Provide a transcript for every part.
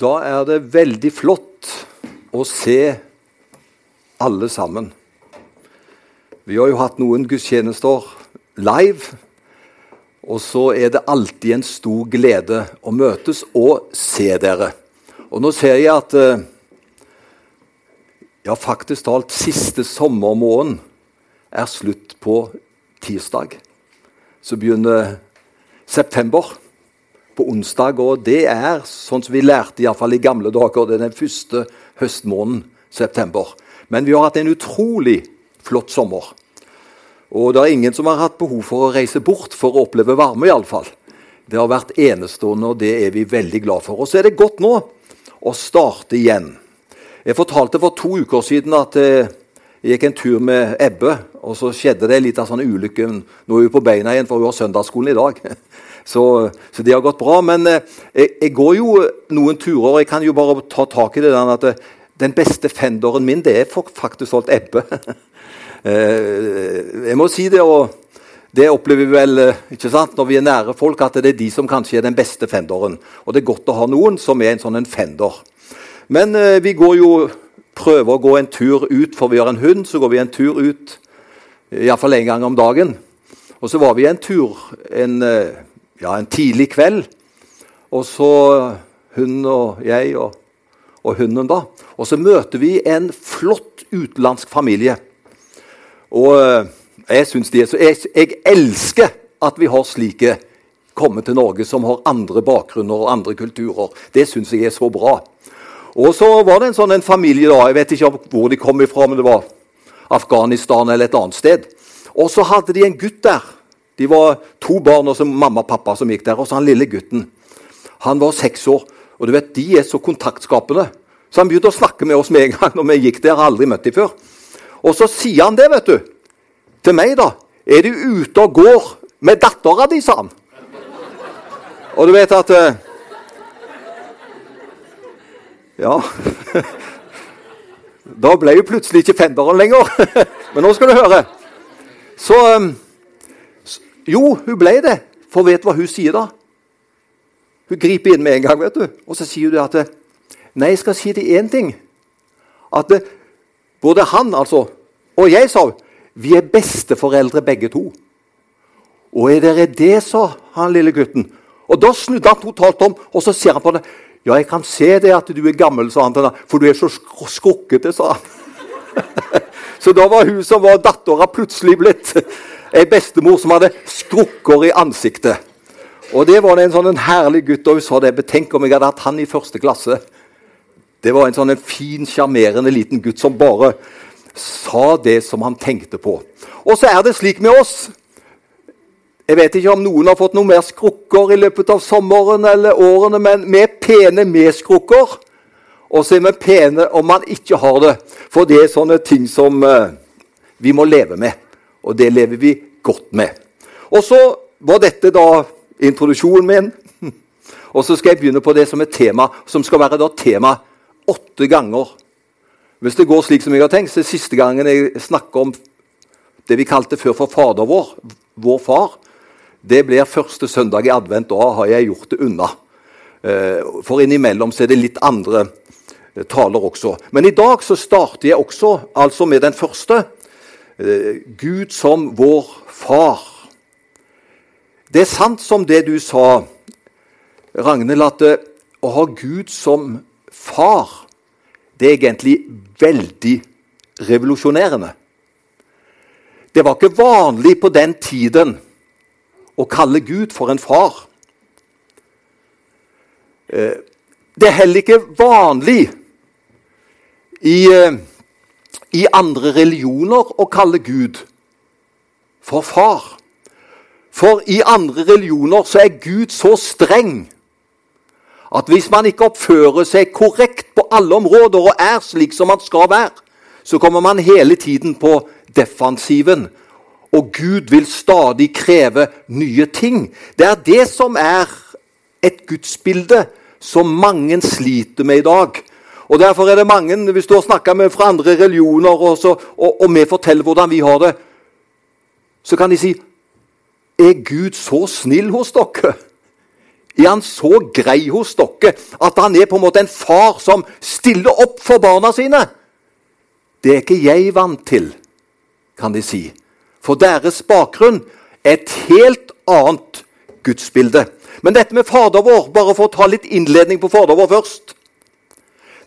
Da er det veldig flott å se alle sammen. Vi har jo hatt noen gudstjenester live. Og så er det alltid en stor glede å møtes og se dere. Og nå ser jeg at eh, ja, faktisk talt siste sommermåneden er slutt på tirsdag. Så begynner september på onsdag, og det er sånn som vi lærte i, fall i gamle dager, det er den første høstmåneden, september. Men vi har hatt en utrolig flott sommer. Og det er ingen som har hatt behov for å reise bort for å oppleve varme, iallfall. Det har vært enestående, og det er vi veldig glad for. Og så er det godt nå å starte igjen. Jeg fortalte for to uker siden at eh, jeg gikk en tur med Ebbe, og så skjedde det litt av sånn ulykke. Nå er hun på beina igjen, for hun har søndagsskolen i dag. Så, så det har gått bra. Men eh, jeg, jeg, går jo noen turer, jeg kan jo bare ta tak i det der at eh, den beste fenderen min, det er faktisk holdt Ebbe. Eh, jeg må si det, og det opplever vi vel eh, ikke sant, når vi er nære folk, at det er de som kanskje er den beste fenderen. Og det er godt å ha noen som er en sånn en fender. Men eh, vi går jo, prøver å gå en tur ut, for vi har en hund. Så går vi en tur ut iallfall én gang om dagen. Og så var vi en tur en, ja, en tidlig kveld. Og så hun og jeg og, og hunden, da. Og så møter vi en flott utenlandsk familie. Og eh, jeg synes de er så, jeg, jeg elsker at vi har slike kommet til Norge som har andre bakgrunner og andre kulturer. Det syns jeg er så bra. Og så var det en sånn en familie, da, jeg vet ikke hvor de kom ifra, men det var Afghanistan eller et annet sted. Og så hadde de en gutt der. De var to barn og så mamma og pappa som gikk der. Og så han lille gutten. Han var seks år. Og du vet, de er så kontaktskapende. Så han begynte å snakke med oss med en gang når vi gikk der. Aldri møtt dem før. Og så sier han det, vet du. Til meg, da. Er du ute og går med dattera di, sa han. Og du vet at uh, Ja. Da ble jo plutselig ikke fenderen lenger. Men nå skal du høre. Så um, Jo, hun ble det. For vet du hva hun sier da? Hun griper inn med en gang, vet du. Og så sier hun at Nei, jeg skal si deg én ting. At både han altså, og jeg sa vi er besteforeldre begge to. Og er dere det, sa han lille gutten. Og Da snudde han totalt om, og så ser han på det. Ja, jeg kan se det at du er gammel, sa han til henne, for du er så skrukkete, sa han. så da var hun som var dattera, plutselig blitt ei bestemor som hadde skrukker i ansiktet. Og det var en sånn en herlig gutt, og hun sa det. Betenk om jeg hadde hatt han i første klasse. Det var en sånn en fin, sjarmerende liten gutt som bare sa det som han tenkte på. Og så er det slik med oss. Jeg vet ikke om noen har fått noe mer skrukker i løpet av sommeren eller årene, men vi er pene med skrukker. Og så er vi pene om man ikke har det. For det er sånne ting som uh, vi må leve med. Og det lever vi godt med. Og så var dette da introduksjonen min. Og så skal jeg begynne på det som er tema, som skal være da tema åtte ganger. Hvis det går slik som jeg har tenkt, så er siste gangen jeg snakker om det vi kalte før for Fader vår, vår far, det blir første søndag i advent. Da har jeg gjort det unna. Eh, for innimellom så er det litt andre eh, taler også. Men i dag så starter jeg også altså med den første. Eh, Gud som vår far. Det er sant som det du sa, Ragnhild, at å ha Gud som far det er egentlig veldig revolusjonerende. Det var ikke vanlig på den tiden å kalle Gud for en far. Eh, det er heller ikke vanlig i, eh, i andre religioner å kalle Gud for far. For i andre religioner så er Gud så streng at hvis man ikke oppfører seg korrekt på alle områder og er slik som man skal være, så kommer man hele tiden på defensiven. Og Gud vil stadig kreve nye ting. Det er det som er et gudsbilde som mange sliter med i dag. Og Derfor er det mange, hvis du har snakka med fra andre religioner, og, og, og vi forteller hvordan vi har det, så kan de si Er Gud så snill hos dere? er han så grei hos dere at han er på en måte en far som stiller opp for barna sine? Det er ikke jeg vant til, kan de si. For deres bakgrunn er et helt annet gudsbilde. Men dette med Fader vår, bare for å ta litt innledning på Fader vår først.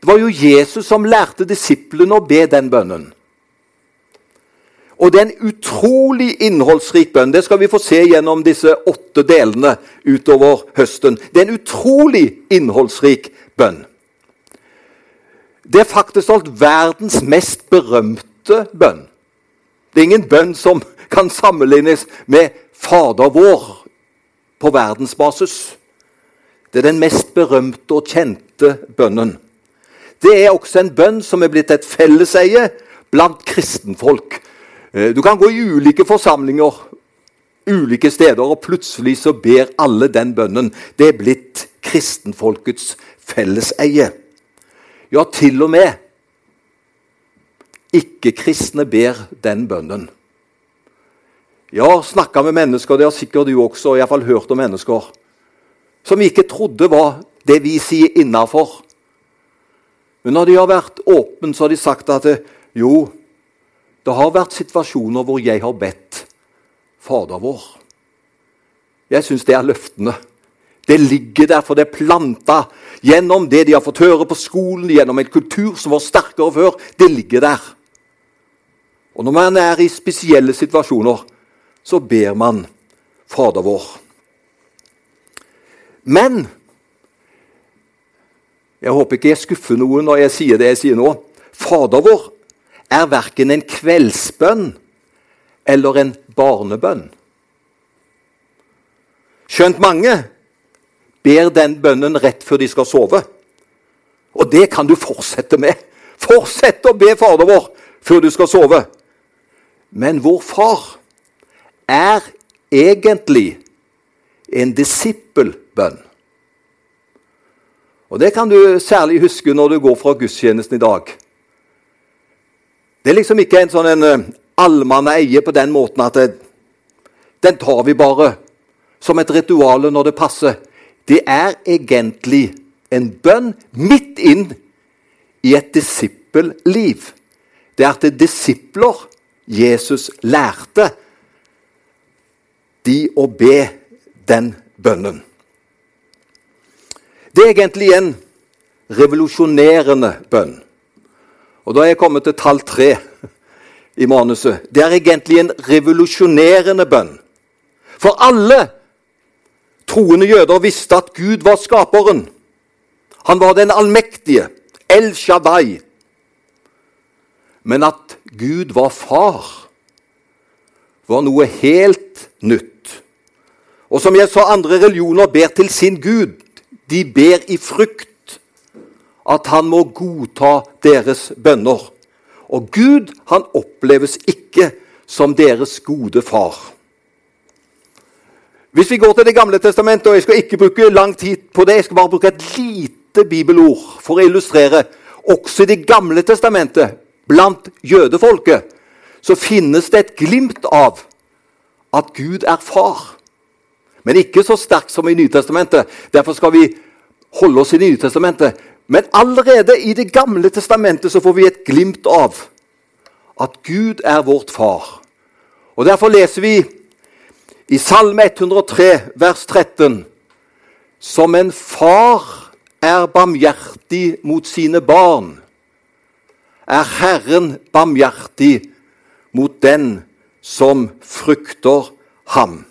Det var jo Jesus som lærte disiplene å be den bønnen. Og det er en utrolig innholdsrik bønn. Det skal vi få se gjennom disse åtte delene utover høsten. Det er en utrolig innholdsrik bønn. Det er faktisk alt verdens mest berømte bønn. Det er ingen bønn som kan sammenlignes med Fader vår på verdensbasis. Det er den mest berømte og kjente bønnen. Det er også en bønn som er blitt et felleseie blant kristenfolk. Eh, du kan gå i ulike forsamlinger ulike steder, og plutselig så ber alle den bønnen. Det er blitt kristenfolkets felleseie. Ja, til og med ikke-kristne ber den bønnen. Ja, snakka med mennesker, det har sikkert du også, iallfall hørt om mennesker, som ikke trodde var det vi sier innafor. Men når de har vært åpne, så har de sagt at jo, det har vært situasjoner hvor jeg har bedt Fader vår. Jeg syns det er løftende. Det ligger der, for det er planta gjennom det de har fått høre på skolen, gjennom en kultur som var sterkere før. Det ligger der. Og når man er i spesielle situasjoner, så ber man Fader vår. Men jeg håper ikke jeg skuffer noen når jeg sier det jeg sier nå. Fader vår er verken en kveldsbønn eller en barnebønn. Skjønt mange ber den bønnen rett før de skal sove. Og det kan du fortsette med. Fortsett å be Fader vår før du skal sove. Men vår far er egentlig en disippelbønn. Og Det kan du særlig huske når du går fra gudstjenesten i dag. Det er liksom ikke en sånn en eh, allmanneie på den måten at det, den tar vi bare som et ritual når det passer. Det er egentlig en bønn midt inn i et disippelliv. Det er at det disipler Jesus lærte de å be den bønnen. Det er egentlig en revolusjonerende bønn. Og Da er jeg kommet til tall tre i manuset. Det er egentlig en revolusjonerende bønn. For alle troende jøder visste at Gud var skaperen. Han var den allmektige, El Shaddai. Men at Gud var far, var noe helt nytt. Og som jeg sa, andre religioner ber til sin Gud. De ber i frykt at han må godta deres bønner. Og Gud han oppleves ikke som deres gode far. Hvis vi går til Det gamle testamentet, og jeg skal ikke bruke lang tid på det, jeg skal bare bruke et lite bibelord for å illustrere også i Det gamle testamentet blant jødefolket så finnes det et glimt av at Gud er far. Men ikke så sterkt som i Nytestamentet. Derfor skal vi holde oss i Nytestamentet. Men allerede i Det gamle testamentet så får vi et glimt av at Gud er vårt far. Og Derfor leser vi i Salme 103, vers 13.: Som en far er barmhjertig mot sine barn, er Herren barmhjertig mot den som frykter ham.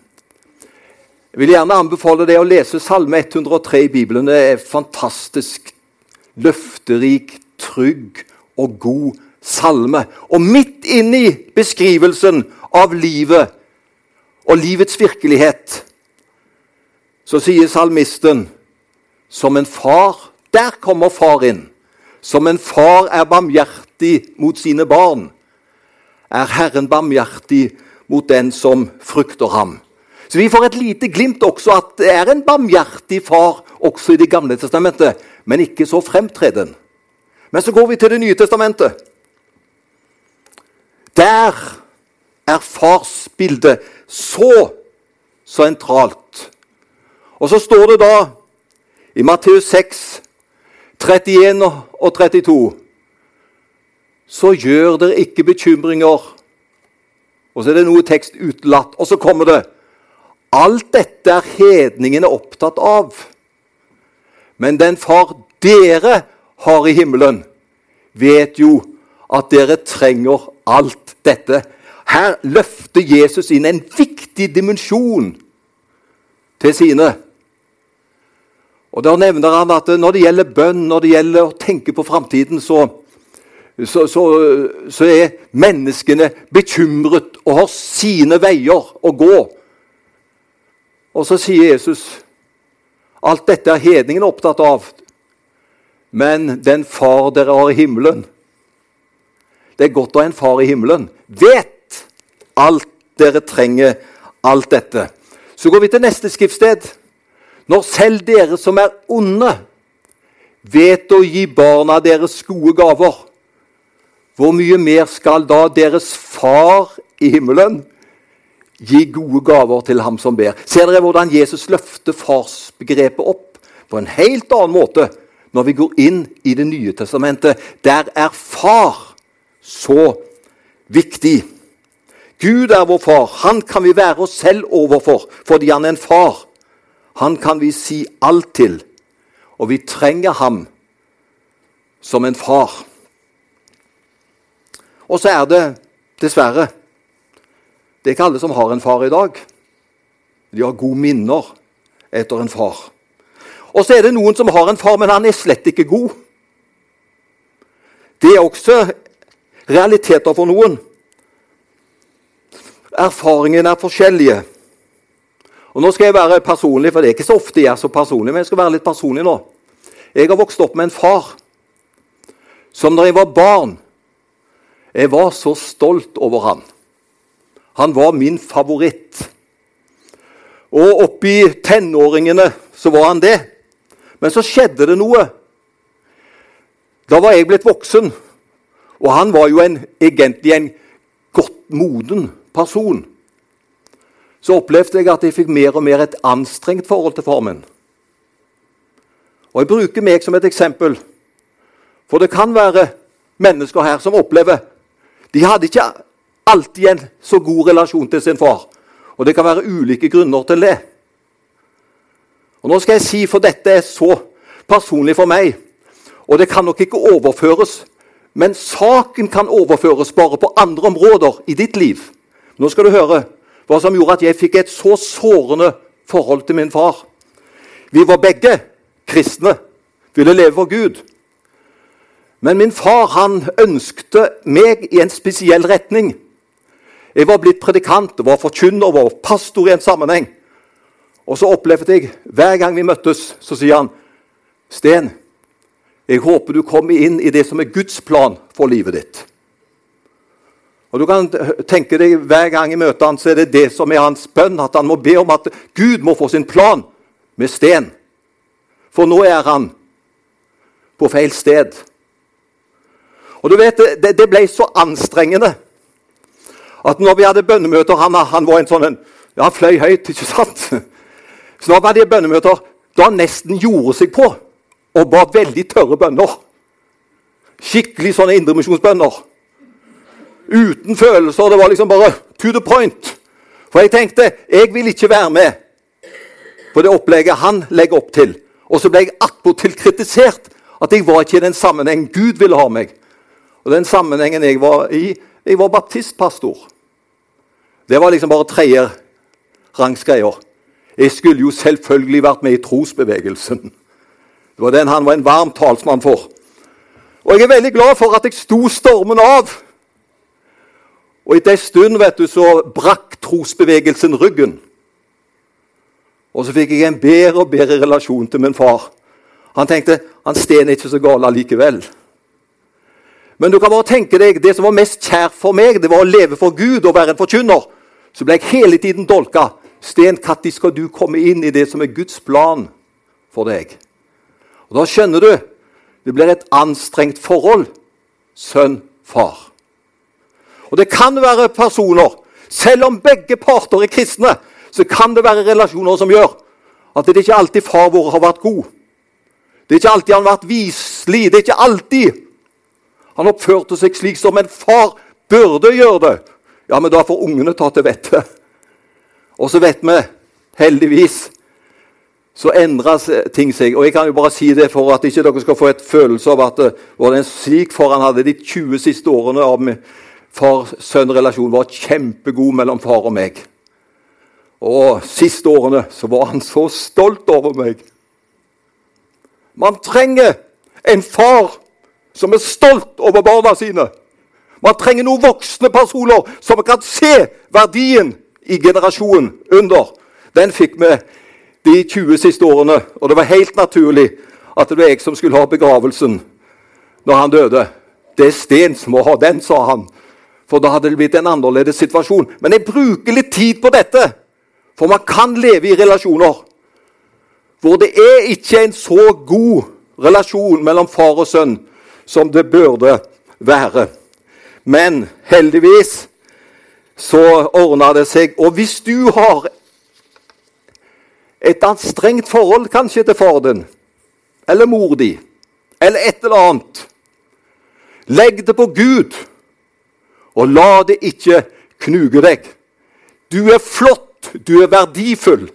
Jeg vil gjerne anbefale deg å lese Salme 103 i Bibelen. Det er fantastisk løfterik, trygg og god salme. Og midt inni beskrivelsen av livet og livets virkelighet så sier salmisten som en far Der kommer far inn. Som en far er barmhjertig mot sine barn, er Herren barmhjertig mot den som frykter ham. Så Vi får et lite glimt også at det er en barmhjertig far også i Det gamle testamentet, men ikke så fremtreden. Men så går vi til Det nye testamentet. Der er fars bilde så sentralt. Og så står det da i Matteus 6, 31 og 32 Så gjør dere ikke bekymringer. Og så er det noe tekst utelatt. Og så kommer det Alt dette er hedningene opptatt av. Men den far dere har i himmelen, vet jo at dere trenger alt dette. Her løfter Jesus inn en viktig dimensjon til sine. Og Da nevner han at når det gjelder bønn, når det gjelder å tenke på framtiden, så, så, så, så, er menneskene bekymret og har sine veier å gå. Og så sier Jesus alt dette er hedningen opptatt av, men den far dere har i himmelen Det er godt å ha en far i himmelen. Vet alt dere trenger, alt dette. Så går vi til neste skriftsted. Når selv dere som er onde, vet å gi barna deres gode gaver, hvor mye mer skal da deres far i himmelen gi gode gaver til ham som ber? Ser dere hvordan Jesus løfter farsbegrepet opp på en helt annen måte når vi går inn i Det nye testamentet? Der er far så viktig. Gud er vår far. Han kan vi være oss selv overfor fordi han er en far. Han kan vi si alt til, og vi trenger ham som en far. Og så er det dessverre Det er ikke alle som har en far i dag. De har gode minner etter en far. Og så er det noen som har en far, men han er slett ikke god. Det er også realiteter for noen. Erfaringene er forskjellige. Og Nå skal jeg være personlig, for det er ikke så ofte jeg er så personlig. Men jeg skal være litt personlig nå. Jeg har vokst opp med en far som da jeg var barn Jeg var så stolt over han. Han var min favoritt. Og oppi tenåringene så var han det. Men så skjedde det noe. Da var jeg blitt voksen, og han var jo en, egentlig en godt moden person så opplevde jeg at jeg fikk mer og mer et anstrengt forhold til far. Og Jeg bruker meg som et eksempel, for det kan være mennesker her som opplever De hadde ikke alltid en så god relasjon til sin far. Og det kan være ulike grunner til det. Og Nå skal jeg si, for dette er så personlig for meg, og det kan nok ikke overføres, men saken kan overføres bare på andre områder i ditt liv. Nå skal du høre hva som gjorde at jeg fikk et så sårende forhold til min far. Vi var begge kristne, ville leve for Gud. Men min far han ønskte meg i en spesiell retning. Jeg var blitt predikant, var forkynner, var pastor i en sammenheng. Og så opplevde jeg, hver gang vi møttes, så sier han, 'Sten, jeg håper du kommer inn i det som er Guds plan for livet ditt.' Og du kan tenke deg Hver gang jeg møter han, så er det det som er hans bønn. At han må be om at Gud må få sin plan med sten. For nå er han på feil sted. Og du vet, Det, det ble så anstrengende at når vi hadde bønnemøter Han, han var en sånn en, ja, han fløy høyt, ikke sant? Så da var hadde bønnemøter da han nesten gjorde seg på og ba veldig tørre bønner. Skikkelig sånne indremisjonsbønner uten følelser. Det var liksom bare to the point. For jeg tenkte jeg vil ikke være med på det opplegget han legger opp til. Og så ble jeg attpåtil kritisert at jeg var ikke i den sammenhengen Gud ville ha meg. Og den sammenhengen jeg var i Jeg var baptistpastor. Det var liksom bare tredje rangsgreier. Jeg skulle jo selvfølgelig vært med i trosbevegelsen. Det var den han var en varm talsmann for. Og jeg er veldig glad for at jeg sto stormen av og etter det stund vet du, så brakk trosbevegelsen ryggen. Og så fikk jeg en bedre og bedre relasjon til min far. Han tenkte han Sten er ikke så gal allikevel. Men du kan bare tenke deg, det som var mest kjært for meg, det var å leve for Gud og være en forkynner. Så ble jeg hele tiden dolka. Sten, når skal du komme inn i det som er Guds plan for deg? Og Da skjønner du det blir et anstrengt forhold sønn-far. Og det kan være personer Selv om begge parter er kristne, så kan det være relasjoner som gjør At det ikke alltid far vår har vært god. Det er ikke alltid han har vært viselig. Det er ikke alltid han oppførte seg slik som en far burde gjøre det. Ja, men da får ungene ta til vettet. Og så vet vi, heldigvis, så endrer ting seg. Og jeg kan jo bare si det for at ikke dere skal få et følelse av at det var en slik far han hadde de 20 siste årene av far-sønn-relasjonen, var kjempegod mellom far og meg. Og siste årene så var han så stolt over meg. Man trenger en far som er stolt over barna sine. Man trenger noen voksne personer som kan se verdien i generasjonen under. Den fikk vi de 20 siste årene, og det var helt naturlig at det var jeg som skulle ha begravelsen når han døde. Det er Sten som må ha den, sa han. For da hadde det blitt en annerledes situasjon. Men jeg bruker litt tid på dette, for man kan leve i relasjoner hvor det er ikke en så god relasjon mellom far og sønn som det burde være. Men heldigvis så ordna det seg. Og hvis du har et anstrengt forhold kanskje til far din eller mor di eller et eller annet, legg det på Gud, og la det ikke knuge deg. Du er flott, du er verdifull.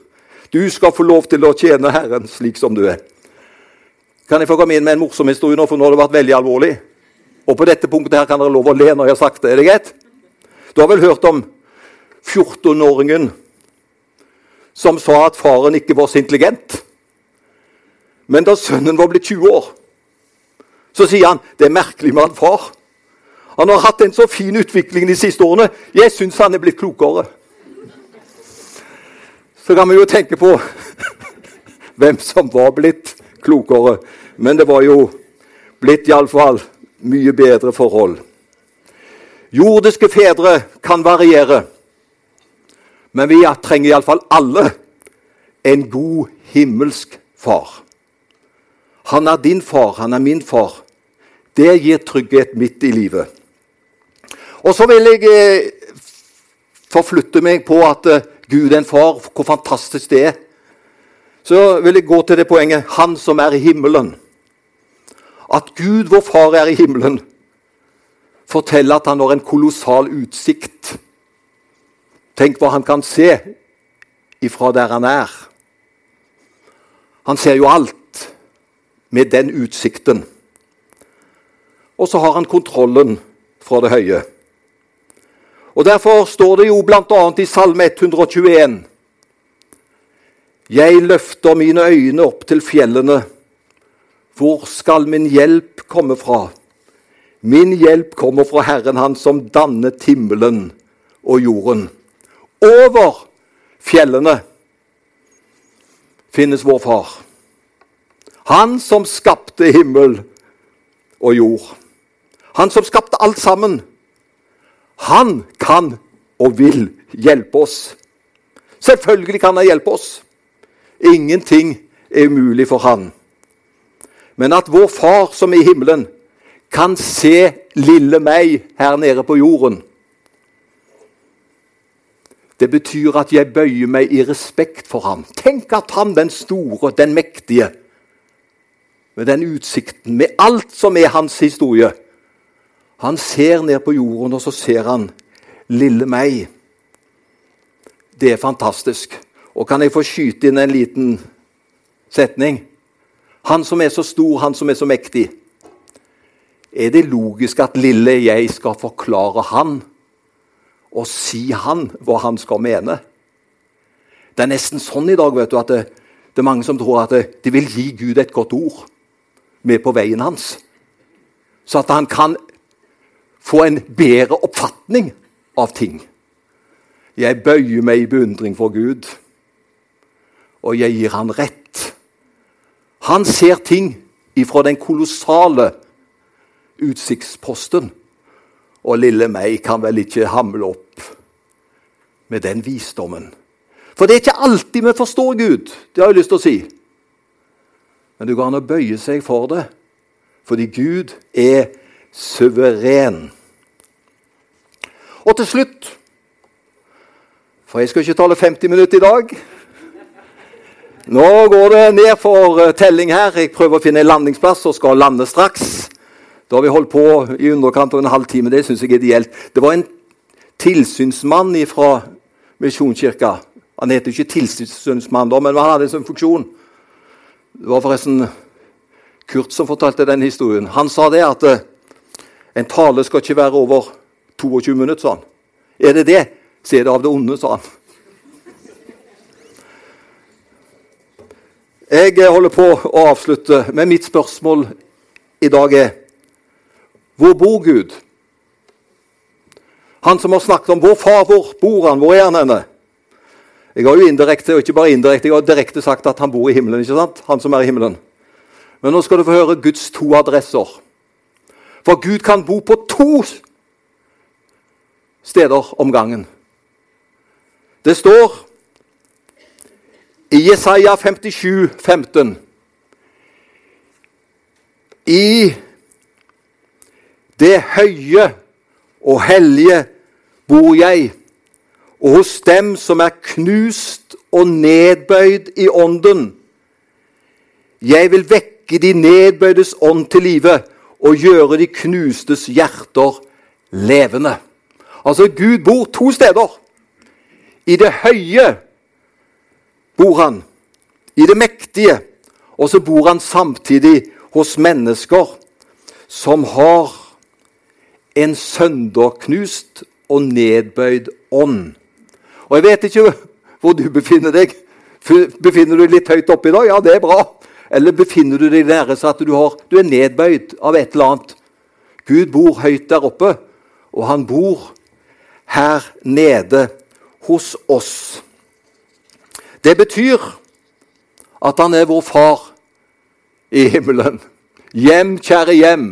Du skal få lov til å tjene Herren slik som du er. Kan jeg få komme inn med en morsom historie nå, for nå har det vært veldig alvorlig? Og på dette punktet her kan dere lov å le når jeg har sagt det. Er det greit? Du har vel hørt om 14-åringen som sa at faren ikke var så intelligent? Men da sønnen var blitt 20 år, så sier han det er merkelig med han far. Han har hatt en så fin utvikling de siste årene. Jeg syns han er blitt klokere. Så kan vi jo tenke på hvem som var blitt klokere. Men det var jo blitt iallfall mye bedre forhold. Jordiske fedre kan variere, men vi trenger iallfall alle en god himmelsk far. Han er din far, han er min far. Det gir trygghet midt i livet. Og så vil jeg eh, forflytte meg på at eh, Gud er en far, hvor fantastisk det er. Så vil jeg gå til det poenget Han som er i himmelen. At Gud, vår far, er i himmelen, forteller at han har en kolossal utsikt. Tenk hva han kan se ifra der han er. Han ser jo alt med den utsikten. Og så har han kontrollen fra det høye. Og Derfor står det jo bl.a. i Salme 121.: Jeg løfter mine øyne opp til fjellene. Hvor skal min hjelp komme fra? Min hjelp kommer fra Herren, Han som dannet himmelen og jorden. Over fjellene finnes vår far. Han som skapte himmel og jord. Han som skapte alt sammen. Han kan og vil hjelpe oss. Selvfølgelig kan han hjelpe oss. Ingenting er umulig for han. Men at vår Far som er i himmelen, kan se lille meg her nede på jorden Det betyr at jeg bøyer meg i respekt for ham. Tenk at han, den store, den mektige, med den utsikten, med alt som er hans historie Han ser ned på jorden, og så ser han lille meg. Det er fantastisk. Og kan jeg få skyte inn en liten setning? Han som er så stor, han som er så mektig. Er det logisk at lille jeg skal forklare han og si han hva han skal mene? Det er nesten sånn i dag vet du, at det, det er mange som tror at det, de vil gi Gud et godt ord med på veien hans. Så at han kan få en bedre oppfatning av ting. Jeg bøyer meg i beundring for Gud, og jeg gir han rett. Han ser ting ifra den kolossale utsiktsposten. Og lille meg kan vel ikke hamle opp med den visdommen. For det er ikke alltid vi forstår Gud, det har jeg lyst til å si. Men det går an å bøye seg for det, fordi Gud er suveren. Og til slutt For jeg skal ikke tale 50 minutter i dag. Nå går det ned for eh, telling her. Jeg prøver å finne en landingsplass og skal lande straks. Da har vi holdt på i underkant av en halv time. Det syns jeg er ideelt. Det var en tilsynsmann fra Misjonskirka. Han heter ikke tilsynsmann, da, men han hadde en sånn funksjon. Det var forresten Kurt som fortalte den historien. Han sa det at eh, en tale skal ikke være over 22 minutter, sa han. Er det det, så er det av det onde, sa han. Jeg holder på å avslutte, men mitt spørsmål i dag er Hvor bor Gud? Han som har snakket om 'Hvor far, hvor bor han? Hvor er han henne?' Jeg har jo indirekte, og ikke bare indirekte, jeg har direkte sagt at han bor i himmelen. ikke sant? Han som er i himmelen. Men nå skal du få høre Guds to adresser. For Gud kan bo på to steder om gangen. Det står i Jesaja 57, 15 I det høye og hellige bor jeg, og hos dem som er knust og nedbøyd i ånden. Jeg vil vekke de nedbøydes ånd til live og gjøre de knustes hjerter levende. Altså, Gud bor to steder. I det høye bor han i det mektige, og så bor han samtidig hos mennesker som har en sønderknust og nedbøyd ånd. Og Jeg vet ikke hvor du befinner deg. Befinner du deg litt høyt oppe i dag? Ja, det er bra. Eller befinner du deg nære så at du, har, du er nedbøyd av et eller annet? Gud bor høyt der oppe, og han bor her nede hos oss. Det betyr at han er vår far i himmelen. Hjem, kjære hjem.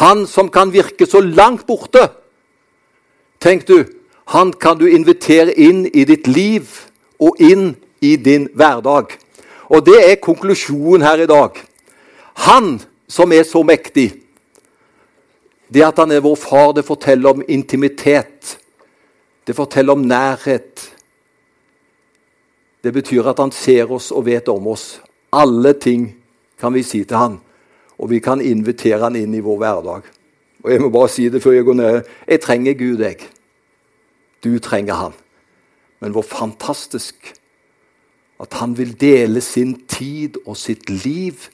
Han som kan virke så langt borte. Tenk du, han kan du invitere inn i ditt liv og inn i din hverdag. Og det er konklusjonen her i dag. Han som er så mektig, det at han er vår far, det forteller om intimitet. Det forteller om nærhet. Det betyr at han ser oss og vet om oss. Alle ting kan vi si til han, og vi kan invitere han inn i vår hverdag. Og Jeg må bare si det før jeg går ned. Jeg trenger Gud, jeg. Du trenger han. Men hvor fantastisk at han vil dele sin tid og sitt liv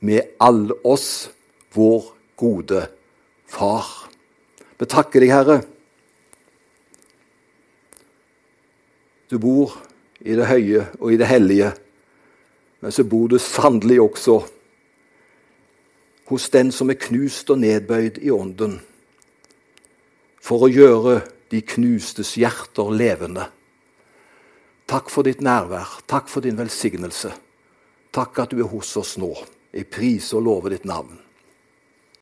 med alle oss, vår gode far. Vi takker deg, Herre. Du bor i det høye og i det hellige. Men så bor du sannelig også hos den som er knust og nedbøyd i ånden, for å gjøre de knustes hjerter levende. Takk for ditt nærvær. Takk for din velsignelse. Takk at du er hos oss nå. Jeg priser og lover ditt navn.